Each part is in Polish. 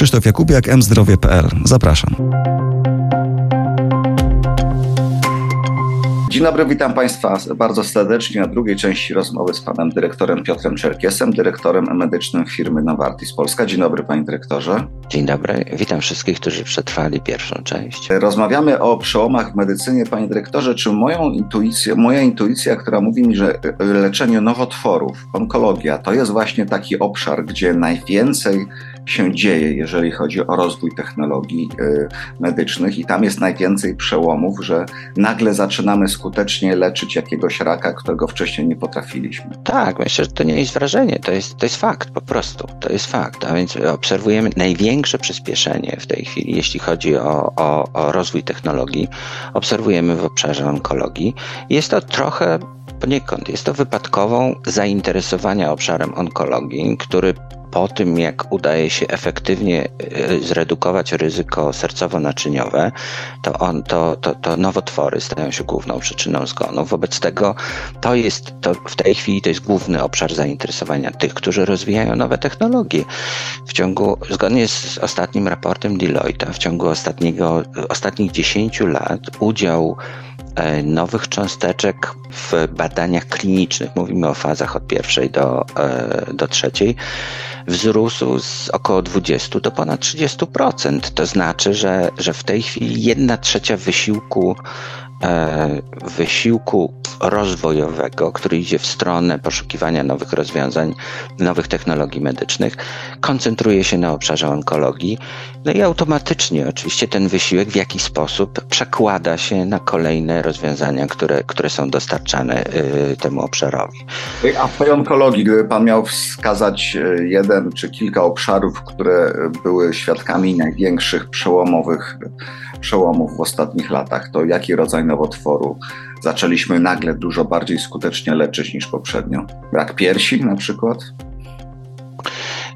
Krzysztof Jakubiak, mzdrowie.pl. Zapraszam. Dzień dobry, witam Państwa bardzo serdecznie na drugiej części rozmowy z panem dyrektorem Piotrem Czerkiesem, dyrektorem medycznym firmy Novartis Polska. Dzień dobry, panie dyrektorze. Dzień dobry, witam wszystkich, którzy przetrwali pierwszą część. Rozmawiamy o przełomach w medycynie, panie dyrektorze. Czy moją intuicję, moja intuicja, która mówi mi, że leczenie nowotworów, onkologia, to jest właśnie taki obszar, gdzie najwięcej się dzieje, jeżeli chodzi o rozwój technologii y, medycznych, i tam jest najwięcej przełomów, że nagle zaczynamy skutecznie leczyć jakiegoś raka, którego wcześniej nie potrafiliśmy. Tak, myślę, że to nie jest wrażenie, to jest, to jest fakt po prostu. To jest fakt. A więc obserwujemy największe przyspieszenie w tej chwili, jeśli chodzi o, o, o rozwój technologii. Obserwujemy w obszarze onkologii. Jest to trochę poniekąd. Jest to wypadkową zainteresowania obszarem onkologii, który po tym, jak udaje się efektywnie e, zredukować ryzyko sercowo-naczyniowe, to, on, to, to, to nowotwory stają się główną przyczyną zgonu. Wobec tego to jest, to w tej chwili to jest główny obszar zainteresowania tych, którzy rozwijają nowe technologie. W ciągu, zgodnie z ostatnim raportem Deloitte, w ciągu ostatniego, ostatnich 10 lat udział E, nowych cząsteczek w badaniach klinicznych, mówimy o fazach od pierwszej do, e, do trzeciej, wzrósł z około 20 do ponad 30%. To znaczy, że, że w tej chwili jedna trzecia wysiłku wysiłku rozwojowego, który idzie w stronę poszukiwania nowych rozwiązań, nowych technologii medycznych, koncentruje się na obszarze onkologii. No i automatycznie oczywiście ten wysiłek w jakiś sposób przekłada się na kolejne rozwiązania, które, które są dostarczane y, temu obszarowi. A w tej onkologii, gdyby Pan miał wskazać y, jeden czy kilka obszarów, które były świadkami największych przełomowych przełomów w ostatnich latach, to jaki rodzaj nowotworu zaczęliśmy nagle dużo bardziej skutecznie leczyć niż poprzednio? Rak piersi na przykład?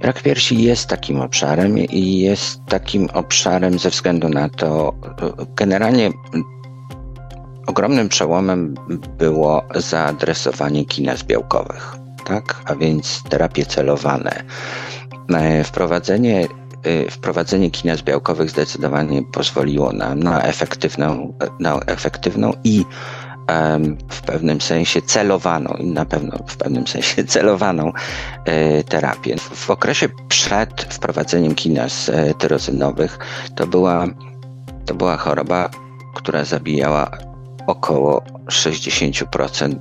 Rak piersi jest takim obszarem i jest takim obszarem ze względu na to, generalnie ogromnym przełomem było zaadresowanie kinaz białkowych, tak? a więc terapie celowane. E, wprowadzenie wprowadzenie kinaz białkowych zdecydowanie pozwoliło nam na efektywną, na efektywną i w pewnym sensie celowaną i na pewno w pewnym sensie celowaną y, terapię. W okresie przed wprowadzeniem kinaz y, tyrozynowych to była, to była choroba, która zabijała około 60%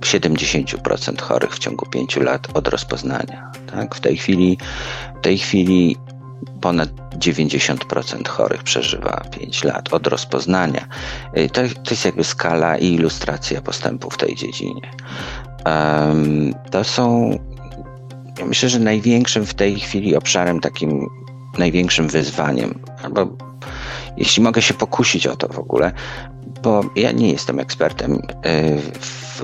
70% chorych w ciągu 5 lat od rozpoznania. Tak? W tej chwili, w tej chwili ponad 90% chorych przeżywa 5 lat od rozpoznania. Y, to, to jest jakby skala i ilustracja postępu w tej dziedzinie. To są, ja myślę, że największym w tej chwili obszarem, takim największym wyzwaniem, albo jeśli mogę się pokusić o to w ogóle, bo ja nie jestem ekspertem y, w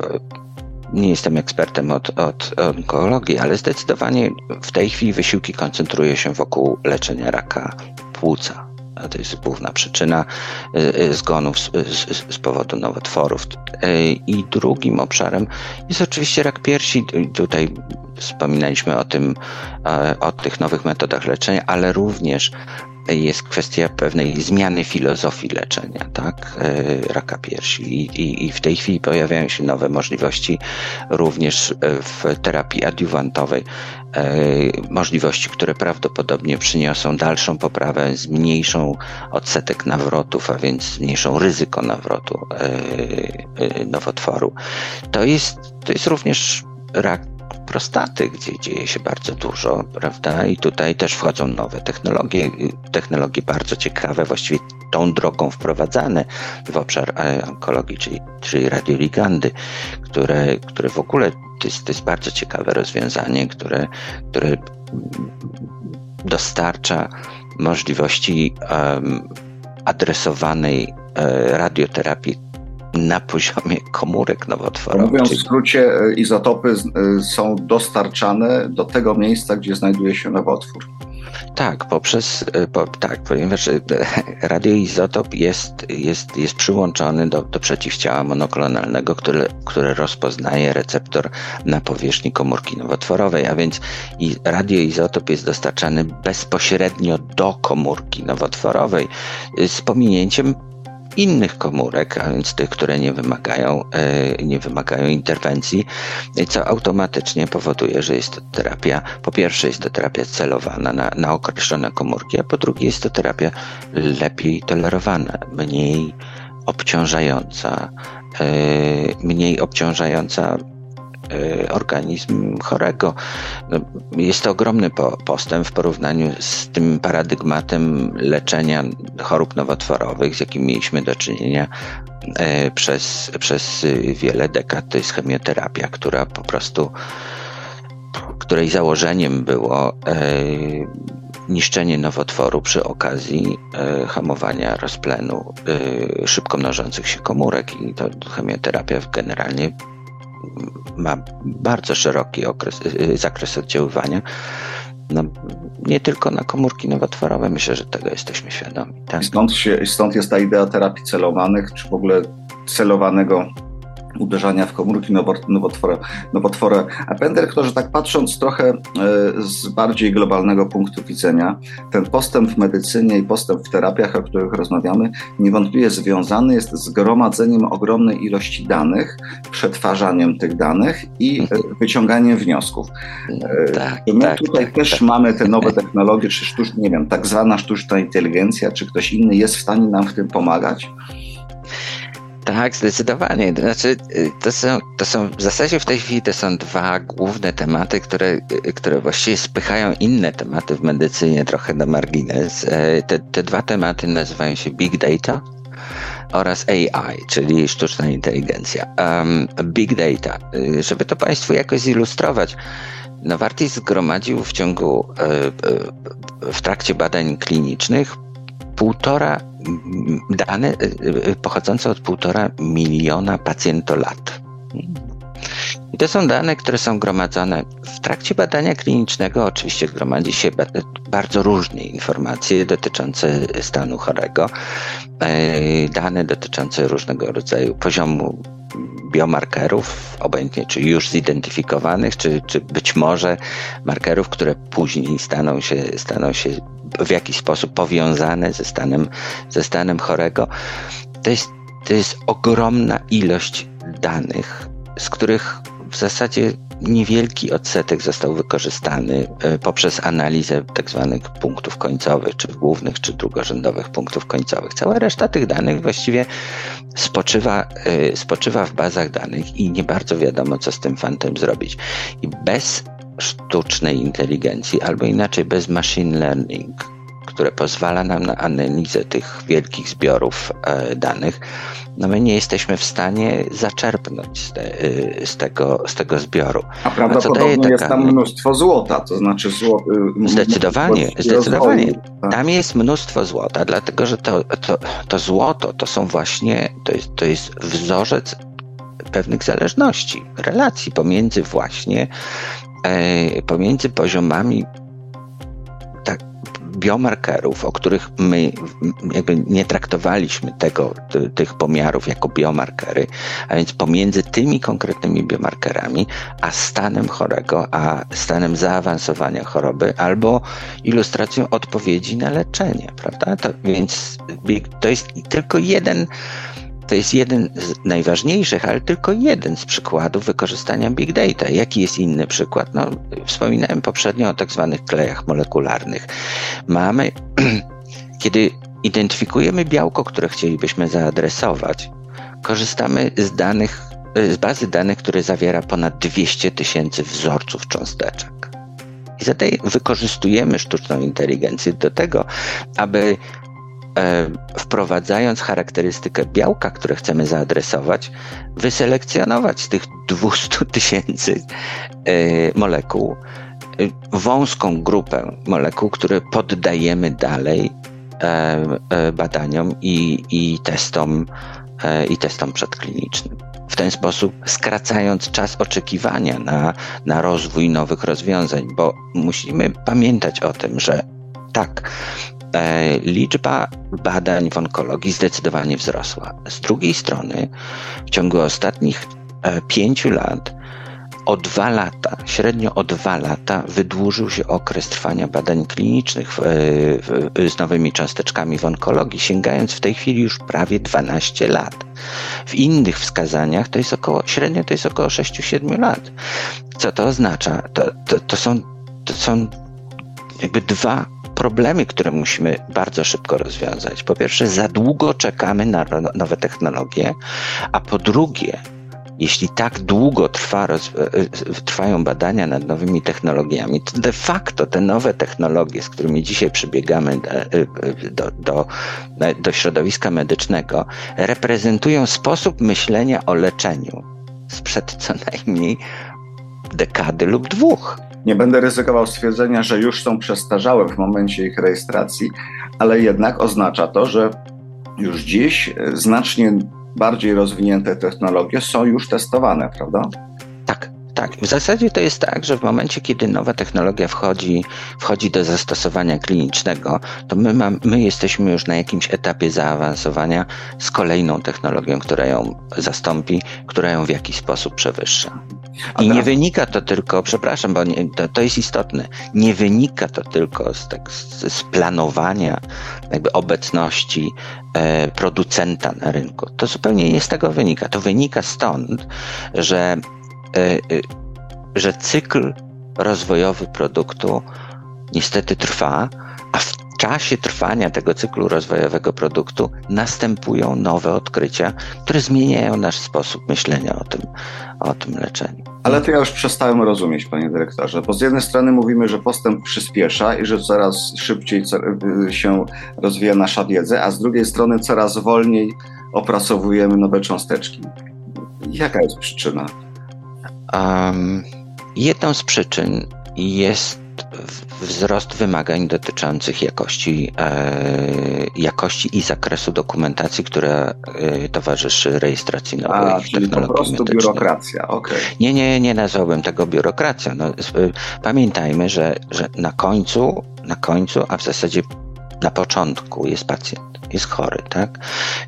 nie jestem ekspertem od, od onkologii, ale zdecydowanie w tej chwili wysiłki koncentruje się wokół leczenia raka płuca. A to jest główna przyczyna y, y, zgonów z, z, z, powodu nowotworów. Y, I drugim obszarem jest oczywiście rak piersi. Tutaj wspominaliśmy o tym, o tych nowych metodach leczenia, ale również jest kwestia pewnej zmiany filozofii leczenia, tak, e, raka piersi. I, i, I, w tej chwili pojawiają się nowe możliwości również w terapii adiuwantowej, e, możliwości, które prawdopodobnie przyniosą dalszą poprawę, zmniejszą odsetek nawrotów, a więc zmniejszą ryzyko nawrotu e, nowotworu. To jest, to jest również rak prostaty, gdzie dzieje się bardzo dużo, prawda? I tutaj też wchodzą nowe technologie, technologie bardzo ciekawe, właściwie tą drogą wprowadzane w obszar e, onkologii, czyli, czyli radioligandy, które, które w ogóle to jest, to jest bardzo ciekawe rozwiązanie, które, które dostarcza możliwości um, adresowanej e, radioterapii na poziomie komórek nowotworowych. Mówiąc w skrócie, izotopy są dostarczane do tego miejsca, gdzie znajduje się nowotwór. Tak, poprzez, e, po, tak, ponieważ e, radioizotop jest, jest, jest przyłączony do, do przeciwciała monoklonalnego, które, które rozpoznaje receptor na powierzchni komórki nowotworowej, a więc i radioizotop jest dostarczany bezpośrednio do komórki nowotworowej z pominięciem innych komórek, a więc tych, które nie wymagają, e, nie wymagają interwencji, co automatycznie powoduje, że jest to terapia, po pierwsze jest to terapia celowana na, na określone komórki, a po drugie jest to terapia lepiej tolerowana, mniej obciążająca, e, mniej obciążająca organizm chorego. No, jest to ogromny postęp w porównaniu z tym paradygmatem leczenia chorób nowotworowych, z jakim mieliśmy do czynienia e, przez, przez wiele dekad. To jest chemioterapia, która po prostu, której założeniem było e, niszczenie nowotworu przy okazji hamowania rozplenu szybko mnożących się komórek i to chemioterapia generalnie ma bardzo szeroki okres, y, y, zakres oddziaływania. No, nie tylko na komórki nowotworowe, myślę, że tego jesteśmy świadomi. Tak? Stąd, się, stąd jest ta idea terapii celowanych, czy w ogóle celowanego uderzania w komórki nowotwore, nowotwore. A panie dyrektorze, tak patrząc trochę e, z bardziej globalnego punktu widzenia, ten postęp w medycynie i postęp w terapiach, o których rozmawiamy, niewątpliwie związany jest z gromadzeniem ogromnej ilości danych, przetwarzaniem tych danych i e, wyciąganiem wniosków. E, tak, My tak, tutaj tak, też tak. mamy te nowe technologie, czy sztuczne, nie wiem, tak zwana sztuczna inteligencja, czy ktoś inny jest w stanie nam w tym pomagać? Tak, zdecydowanie. Znaczy, y, to są, to są w zasadzie w tej chwili to są dwa główne tematy, które, y, które właściwie spychają inne tematy w medycynie trochę na margines. E, te, te dwa tematy nazywają się Big Data oraz AI, czyli sztuczna inteligencja. Um, big Data. Y, żeby to Państwu jakoś zilustrować, Novartis zgromadził w ciągu, w trakcie badań klinicznych półtora dane y, y, pochodzące od półtora miliona pacjentolat. I to są dane, które są gromadzone w trakcie badania klinicznego. Oczywiście gromadzi się bardzo różne informacje dotyczące stanu chorego, e, dane dotyczące różnego rodzaju poziomu biomarkerów, obojętnie czy już zidentyfikowanych, czy, czy być może markerów, które później staną się, staną się w jakiś sposób powiązane ze stanem, ze stanem chorego. To jest, to jest ogromna ilość danych, z których w zasadzie niewielki odsetek został wykorzystany e, poprzez analizę tak zwanych punktów końcowych, czy głównych, czy drugorzędowych punktów końcowych. Cała reszta tych danych właściwie spoczywa, e, spoczywa w bazach danych i nie bardzo wiadomo, co z tym fantem zrobić. I bez sztucznej inteligencji, albo inaczej bez machine learning, które pozwala nam na analizę tych wielkich zbiorów e, danych, no my nie jesteśmy w stanie zaczerpnąć z, te, y, z, tego, z tego zbioru. A prawdopodobnie taka... jest tam mnóstwo złota, to znaczy złoto. Y, zdecydowanie, zdecydowanie. Tak. Tam jest mnóstwo złota, dlatego że to, to, to złoto to są właśnie, to jest, to jest wzorzec pewnych zależności, relacji pomiędzy właśnie pomiędzy poziomami biomarkerów, o których my jakby nie traktowaliśmy tego, tych pomiarów jako biomarkery, a więc pomiędzy tymi konkretnymi biomarkerami, a stanem chorego, a stanem zaawansowania choroby, albo ilustracją odpowiedzi na leczenie, prawda? To, więc to jest tylko jeden to jest jeden z najważniejszych, ale tylko jeden z przykładów wykorzystania big data. Jaki jest inny przykład? No, wspominałem poprzednio o tak zwanych klejach molekularnych. Mamy, kiedy identyfikujemy białko, które chcielibyśmy zaadresować, korzystamy z danych, z bazy danych, które zawiera ponad 200 tysięcy wzorców cząsteczek. I zatem wykorzystujemy sztuczną inteligencję do tego, aby E, wprowadzając charakterystykę białka, które chcemy zaadresować, wyselekcjonować z tych 200 tysięcy e, molekuł e, wąską grupę molekuł, które poddajemy dalej badaniom i, i testom i testom przedklinicznym. W ten sposób skracając czas oczekiwania na, na rozwój nowych rozwiązań, bo musimy pamiętać o tym, że tak, e, liczba badań w onkologii zdecydowanie wzrosła. Z drugiej strony, w ciągu ostatnich e, pięciu lat o dwa lata, średnio o dwa lata wydłużył się okres trwania badań klinicznych w, w, z nowymi cząsteczkami w onkologii, sięgając w tej chwili już prawie 12 lat. W innych wskazaniach to jest około, średnio to jest około 6-7 lat. Co to oznacza? To, to, to, są, to są jakby dwa problemy, które musimy bardzo szybko rozwiązać. Po pierwsze, za długo czekamy na nowe technologie, a po drugie, jeśli tak długo trwa, roz, e, e, trwają badania nad nowymi technologiami, to de facto te nowe technologie, z którymi dzisiaj przybiegamy e, do, do, do środowiska medycznego, reprezentują sposób myślenia o leczeniu sprzed co najmniej dekady lub dwóch. Nie będę ryzykował stwierdzenia, że już są przestarzałe w momencie ich rejestracji, ale jednak oznacza to, że już dziś znacznie bardziej rozwinięte technologie są już testowane, prawda? Tak, tak. W zasadzie to jest tak, że w momencie, kiedy nowa technologia wchodzi, wchodzi do zastosowania klinicznego, to my, mam, my jesteśmy już na jakimś etapie zaawansowania z kolejną technologią, która ją zastąpi, która ją w jakiś sposób przewyższa. I nie wynika to tylko, przepraszam, bo nie, to, to jest istotne, nie wynika to tylko z, tak, z, z planowania jakby obecności e, producenta na rynku. To zupełnie nie z tego wynika. To wynika stąd, że, e, e, że cykl rozwojowy produktu niestety trwa, czasie trwania tego cyklu rozwojowego produktu następują nowe odkrycia, które zmieniają nasz sposób myślenia o tym, o tym leczeniu. Ale to ja już przestałem rozumieć, panie dyrektorze, bo z jednej strony mówimy, że postęp przyspiesza i że coraz szybciej się rozwija nasza wiedza, a z drugiej strony coraz wolniej opracowujemy nowe cząsteczki. Jaka jest przyczyna? Um, jedną z przyczyn jest wzrost wymagań dotyczących jakości, e, jakości i zakresu dokumentacji, która e, towarzyszy rejestracji nowych A, technologii po prostu biurokracja, okay. Nie, nie, nie nazwałbym tego biurokracją. No, pamiętajmy, że, że na końcu, na końcu, a w zasadzie na początku jest pacjent jest chory, tak?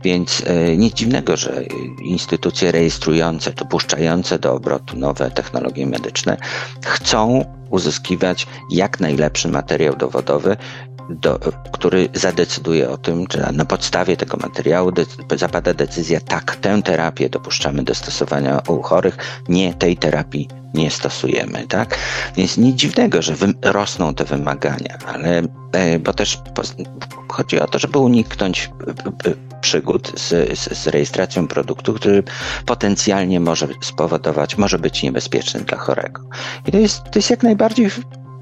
Więc e, nic dziwnego, że instytucje rejestrujące, dopuszczające do obrotu nowe technologie medyczne chcą uzyskiwać jak najlepszy materiał dowodowy, do, który zadecyduje o tym, że na podstawie tego materiału de, zapada decyzja, tak, tę terapię dopuszczamy do stosowania u chorych, nie tej terapii nie stosujemy, tak? Więc nic dziwnego, że rosną te wymagania, ale e, bo też chodzi o to, żeby uniknąć e, e, przygód z, z, z, rejestracją produktu, który potencjalnie może spowodować, może być niebezpieczny dla chorego. I to jest, to jest jak najbardziej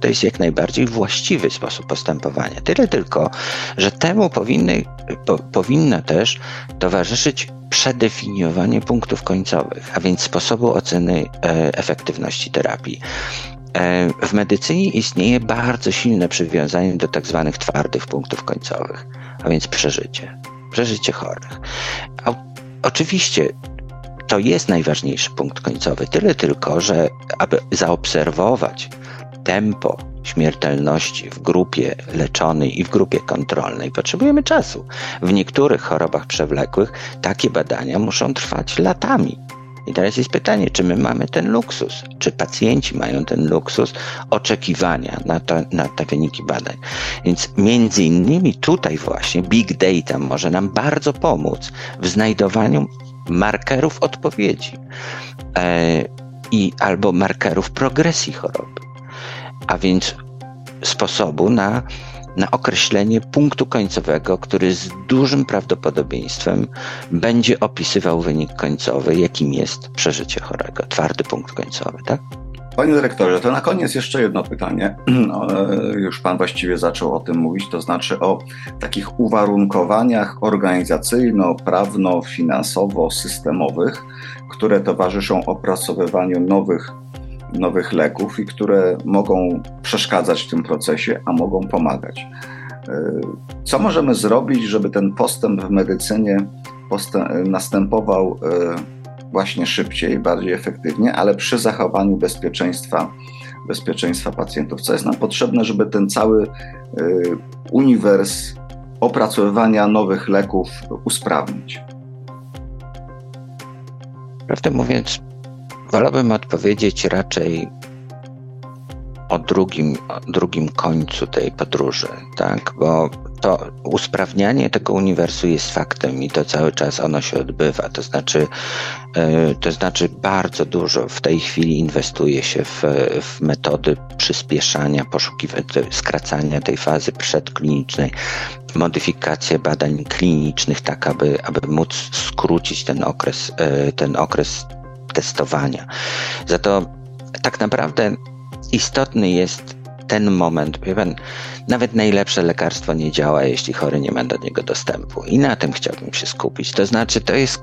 to jest jak najbardziej właściwy sposób postępowania. Tyle tylko, że temu powinny, po, powinno też towarzyszyć przedefiniowanie punktów końcowych, a więc sposobu oceny e, efektywności terapii. E, w medycynie istnieje bardzo silne przywiązanie do tak zwanych twardych punktów końcowych, a więc przeżycie, przeżycie chorych. Oczywiście to jest najważniejszy punkt końcowy, tyle tylko, że aby zaobserwować tempo śmiertelności w grupie leczonej i w grupie kontrolnej potrzebujemy czasu. W niektórych chorobach przewlekłych takie badania muszą trwać latami. I teraz jest pytanie, czy my mamy ten luksus, czy pacjenci mają ten luksus oczekiwania na, to, na te wyniki badań. Więc między innymi tutaj właśnie big data może nam bardzo pomóc w znajdowaniu markerów odpowiedzi e, i albo markerów progresji choroby a więc sposobu na, na określenie punktu końcowego, który z dużym prawdopodobieństwem będzie opisywał wynik końcowy, jakim jest przeżycie chorego, twardy punkt końcowy, tak? Panie dyrektorze, to na koniec jeszcze jedno pytanie. No, e, już Pan właściwie zaczął o tym mówić, to znaczy o takich uwarunkowaniach organizacyjno-prawno-finansowo-systemowych, które towarzyszą opracowywaniu nowych nowych leków i które mogą przeszkadzać w tym procesie, a mogą pomagać. E, co możemy zrobić, żeby ten postęp w medycynie postęp, następował e, właśnie szybciej, bardziej efektywnie, ale przy zachowaniu bezpieczeństwa bezpieczeństwa pacjentów. Co jest nam potrzebne, żeby ten cały uniwers opracowywania nowych leków usprawnić? Prawdę mówiąc, wolałbym odpowiedzieć raczej o drugim, o drugim końcu tej podróży, tak? Bo to usprawnianie tego uniwersu jest faktem i to cały czas ono się odbywa. To znaczy, e, to znaczy bardzo dużo w tej chwili inwestuje się w, w metody przyspieszania, poszukiwania, skracania tej fazy przedklinicznej, modyfikację badań klinicznych, tak aby, aby móc skrócić ten okres, e, ten okres testowania. Za to tak naprawdę istotny jest ten moment. Wie pan, nawet najlepsze lekarstwo nie działa, jeśli chory nie ma do niego dostępu. I na tym chciałbym się skupić. To znaczy, to jest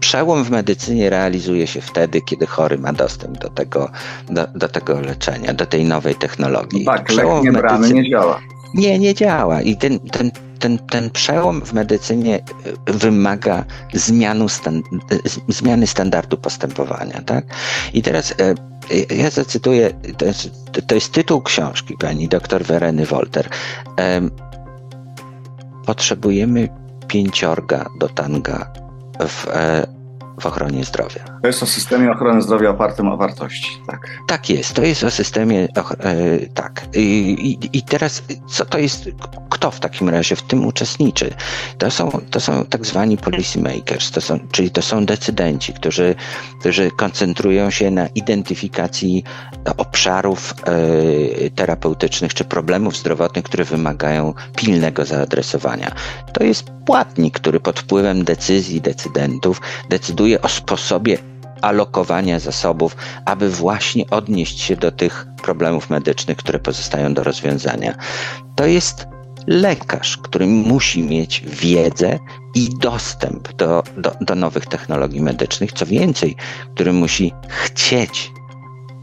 przełom w medycynie realizuje się wtedy, kiedy chory ma dostęp do tego, do, do tego leczenia, do tej nowej technologii. Tak, przełom lek nie nie działa. Nie, nie działa. I ten, ten, ten, ten przełom w medycynie e, wymaga zmianu stan, e, zmiany standardu postępowania. Tak? I teraz e, ja zacytuję, to jest, to jest tytuł książki pani dr Wereny Wolter. Potrzebujemy pięciorga do tanga w w ochronie zdrowia. To jest o systemie ochrony zdrowia opartym o wartości, tak? Tak jest, to jest o systemie, e, tak. I, i, teraz, co to jest, kto w takim razie w tym uczestniczy? To są, to są tak zwani policy makers, to są, czyli to są decydenci, którzy, którzy koncentrują się na identyfikacji obszarów e, terapeutycznych czy problemów zdrowotnych, które wymagają pilnego zaadresowania. To jest płatnik, który pod wpływem decyzji decydentów decyduje o sposobie alokowania zasobów, aby właśnie odnieść się do tych problemów medycznych, które pozostają do rozwiązania. To jest lekarz, który musi mieć wiedzę i dostęp do, do, do nowych technologii medycznych. Co więcej, który musi chcieć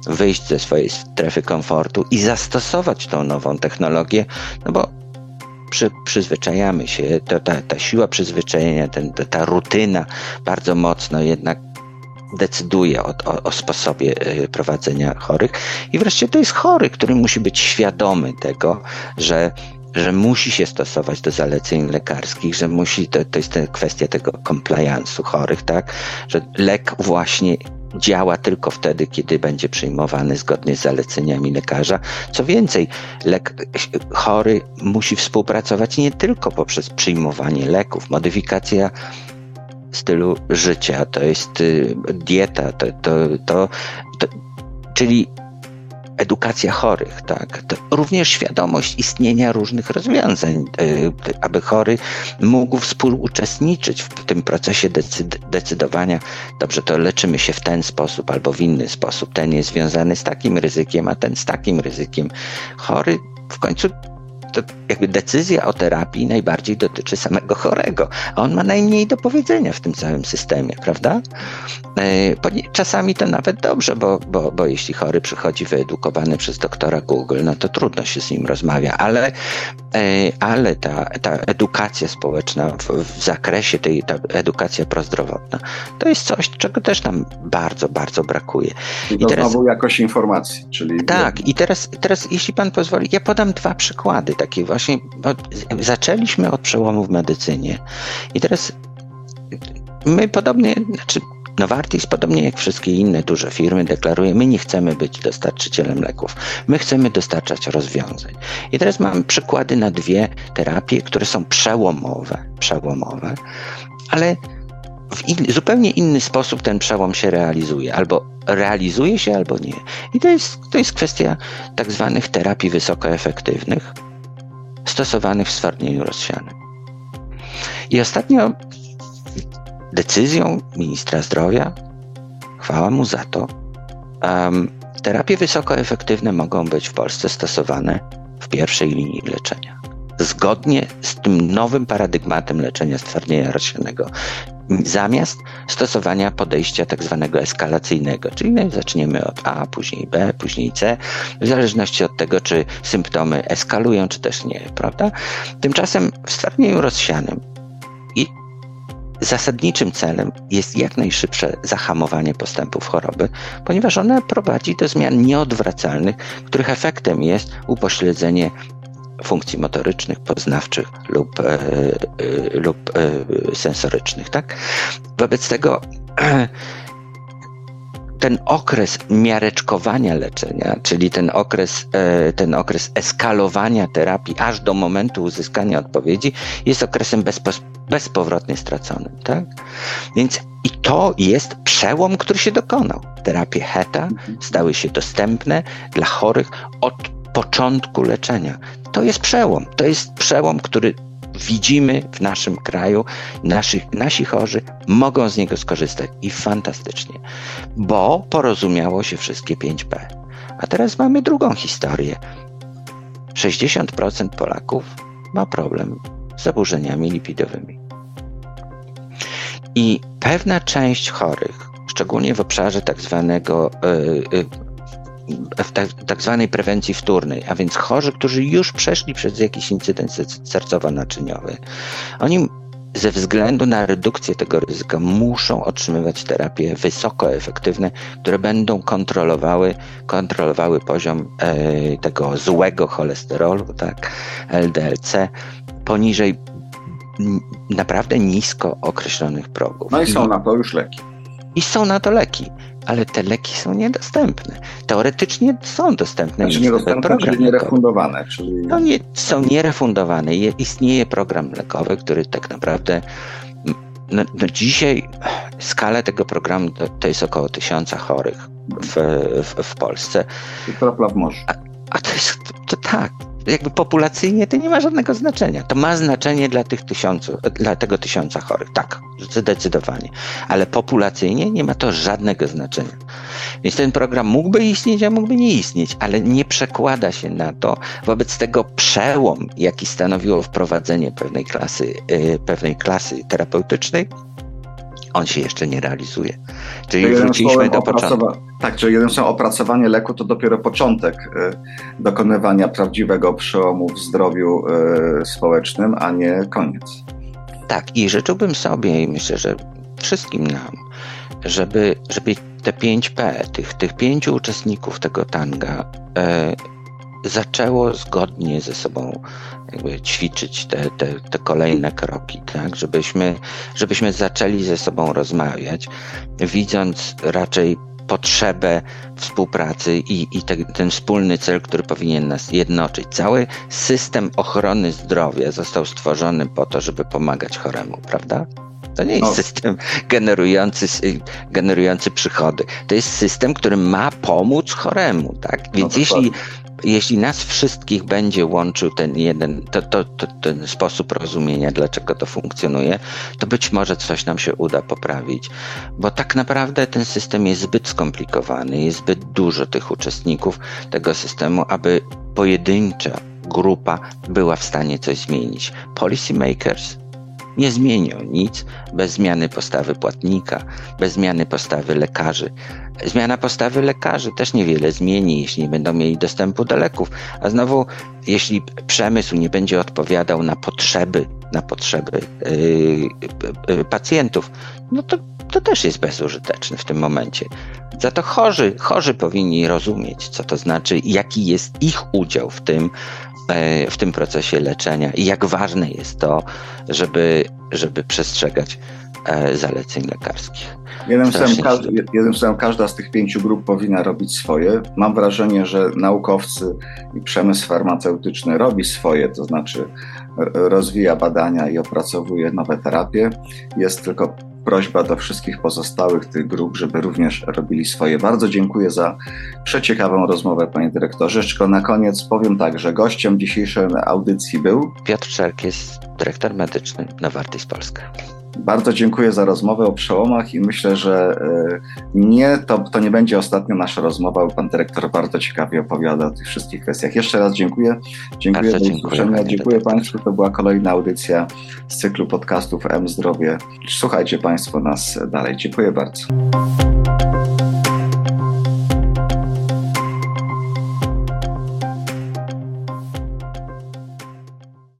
wyjść ze swojej strefy komfortu i zastosować tą nową technologię, no bo przy, przyzwyczajamy się, to, ta, ta siła przyzwyczajenia, ten, ta, ta rutyna bardzo mocno jednak decyduje o, o, o, sposobie e, prowadzenia chorych. I wreszcie to jest chory, który musi być świadomy tego, że że musi się stosować do zaleceń lekarskich, że musi, to, to jest kwestia tego compliance'u chorych, tak, że lek właśnie działa tylko wtedy, kiedy będzie przyjmowany zgodnie z zaleceniami lekarza. Co więcej, lek, chory musi współpracować nie tylko poprzez przyjmowanie leków, modyfikacja stylu życia, to jest y, dieta, to, to, to, to czyli edukacja chorych, tak? Również świadomość istnienia różnych rozwiązań, e, aby chory mógł współuczestniczyć w tym procesie decydowania, dobrze, to leczymy się w ten sposób albo w inny sposób. Ten jest związany z takim ryzykiem, a ten z takim ryzykiem. Chory w końcu to jakby decyzja o terapii najbardziej dotyczy samego chorego, a on ma najmniej do powiedzenia w tym całym systemie, prawda? E, czasami to nawet dobrze, bo, bo, bo jeśli chory przychodzi wyedukowany przez doktora Google, no to trudno się z nim rozmawia, ale, e, ale ta, ta edukacja społeczna w, w zakresie tej, ta edukacja prozdrowotna, to jest coś, czego też nam bardzo, bardzo brakuje. I, I teraz, znowu jakość informacji, czyli... Tak, i teraz, teraz jeśli pan pozwoli, ja podam dwa przykłady taki właśnie, zaczęliśmy od przełomu w medycynie i teraz my podobnie, znaczy Novartis, podobnie jak wszystkie inne duże firmy, deklaruje, my nie chcemy być dostarczycielem leków, my chcemy dostarczać rozwiązań. I teraz mam przykłady na dwie terapie, które są przełomowe, przełomowe, ale w in, zupełnie inny sposób ten przełom się realizuje. Albo realizuje się, albo nie. I to jest, to jest kwestia tak zwanych terapii wysokoefektywnych, stosowanych w stwardnieniu rozsianym. I ostatnio decyzją ministra zdrowia, chwała mu za to, um, terapie wysokoefektywne mogą być w Polsce stosowane w pierwszej linii leczenia. Zgodnie z tym nowym paradygmatem leczenia stwardnienia rozsianego, zamiast stosowania podejścia tak zwanego eskalacyjnego, czyli zaczniemy od A, później B, później C, w zależności od tego, czy symptomy eskalują, czy też nie, prawda? Tymczasem w stwardnieniu rozsianym i zasadniczym celem jest jak najszybsze zahamowanie postępów choroby, ponieważ ona prowadzi do zmian nieodwracalnych, których efektem jest upośledzenie funkcji motorycznych, poznawczych lub, e, e, lub e, sensorycznych. Tak? Wobec tego ten okres miareczkowania leczenia, czyli ten okres, ten okres eskalowania terapii aż do momentu uzyskania odpowiedzi, jest okresem bezpowrotnie straconym. Tak? Więc i to jest przełom, który się dokonał. Terapie HETA stały się dostępne dla chorych od początku leczenia. To jest przełom. To jest przełom, który widzimy w naszym kraju. Nasi, nasi chorzy mogą z niego skorzystać i fantastycznie, bo porozumiało się wszystkie 5P. A teraz mamy drugą historię. 60% Polaków ma problem z zaburzeniami lipidowymi. I pewna część chorych, szczególnie w obszarze tak zwanego y, w tak, tak zwanej prewencji wtórnej, a więc chorzy, którzy już przeszli przez jakiś incydent sercowo-naczyniowy, oni ze względu na redukcję tego ryzyka muszą otrzymywać terapie wysoko efektywne, które będą kontrolowały, kontrolowały poziom e, tego złego cholesterolu, tak, LDLC, poniżej naprawdę nisko określonych progów. No i są na to już leki. I są na to leki ale te leki są niedostępne. Teoretycznie są dostępne. Znaczy niedostępne, czyli nierefundowane. Czyli... No nie, są nierefundowane. Je, istnieje program lekowy, który tak naprawdę no, no dzisiaj skala tego programu to, to, jest około tysiąca chorych w, w, w Polsce. I kropla w morzu. A, a to jest, to tak, jakby populacyjnie to nie ma żadnego znaczenia. To ma znaczenie dla tych tysiącu, dla tego tysiąca chorych, tak, zdecydowanie. Ale populacyjnie nie ma to żadnego znaczenia. Więc ten program mógłby istnieć, a mógłby nie istnieć, ale nie przekłada się na to. Wobec tego przełom, jaki stanowiło wprowadzenie pewnej klasy, yy, pewnej klasy terapeutycznej, on się jeszcze nie realizuje. Czyli wróciliśmy do początku. Tak, czyli jeden są opracowanie leku to dopiero początek y, dokonywania prawdziwego przełomu w zdrowiu y, społecznym, a nie koniec. Tak, i życzyłbym sobie i myślę, że wszystkim nam, żeby, żeby te 5P, tych, tych pięciu uczestników tego tanga, y, zaczęło zgodnie ze sobą jakby ćwiczyć te, te, te kolejne kroki, tak? Żebyśmy, żebyśmy zaczęli ze sobą rozmawiać, widząc raczej potrzebę współpracy i, i te, ten wspólny cel, który powinien nas jednoczyć. Cały system ochrony zdrowia został stworzony po to, żeby pomagać choremu, prawda? To nie jest no. system generujący, generujący przychody. To jest system, który ma pomóc choremu, tak? Więc no, jeśli jeśli nas wszystkich będzie łączył ten jeden, to, to, to, ten sposób rozumienia, dlaczego to funkcjonuje, to być może coś nam się uda poprawić, bo tak naprawdę ten system jest zbyt skomplikowany, jest zbyt dużo tych uczestników tego systemu, aby pojedyncza grupa była w stanie coś zmienić. Policy makers nie zmienią nic bez zmiany postawy płatnika, bez zmiany postawy lekarzy. Zmiana postawy lekarzy też niewiele zmieni, jeśli nie będą mieli dostępu do leków. A znowu, jeśli przemysł nie będzie odpowiadał na potrzeby, na potrzeby yy, yy, pacjentów, no to, to też jest bezużyteczne w tym momencie. Za to chorzy, chorzy powinni rozumieć, co to znaczy, jaki jest ich udział w tym, w tym procesie leczenia i jak ważne jest to, żeby, żeby przestrzegać e, zaleceń lekarskich. Jednym słowem, jednym słowem, każda z tych pięciu grup powinna robić swoje. Mam wrażenie, że naukowcy i przemysł farmaceutyczny robi swoje, to znaczy rozwija badania i opracowuje nowe terapie. Jest tylko prośba do wszystkich pozostałych tych grup, żeby również robili swoje. Bardzo dziękuję za przeciekawą rozmowę, panie dyrektorze. Jeszcze na koniec powiem tak, że gościem dzisiejszej audycji był Piotr Czerk, dyrektor medyczny Novartis Polska. Bardzo dziękuję za rozmowę o przełomach i myślę, że e, nie, to, to nie będzie ostatnia nasza rozmowa, bo pan dyrektor bardzo ciekawie opowiada o tych wszystkich kwestiach. Jeszcze raz dziękuję. Dziękuję za usłyszenia. Dziękuję Państwu. To była kolejna audycja z cyklu podcastów M Zdrowie. Słuchajcie Państwo nas dalej. Dziękuję bardzo.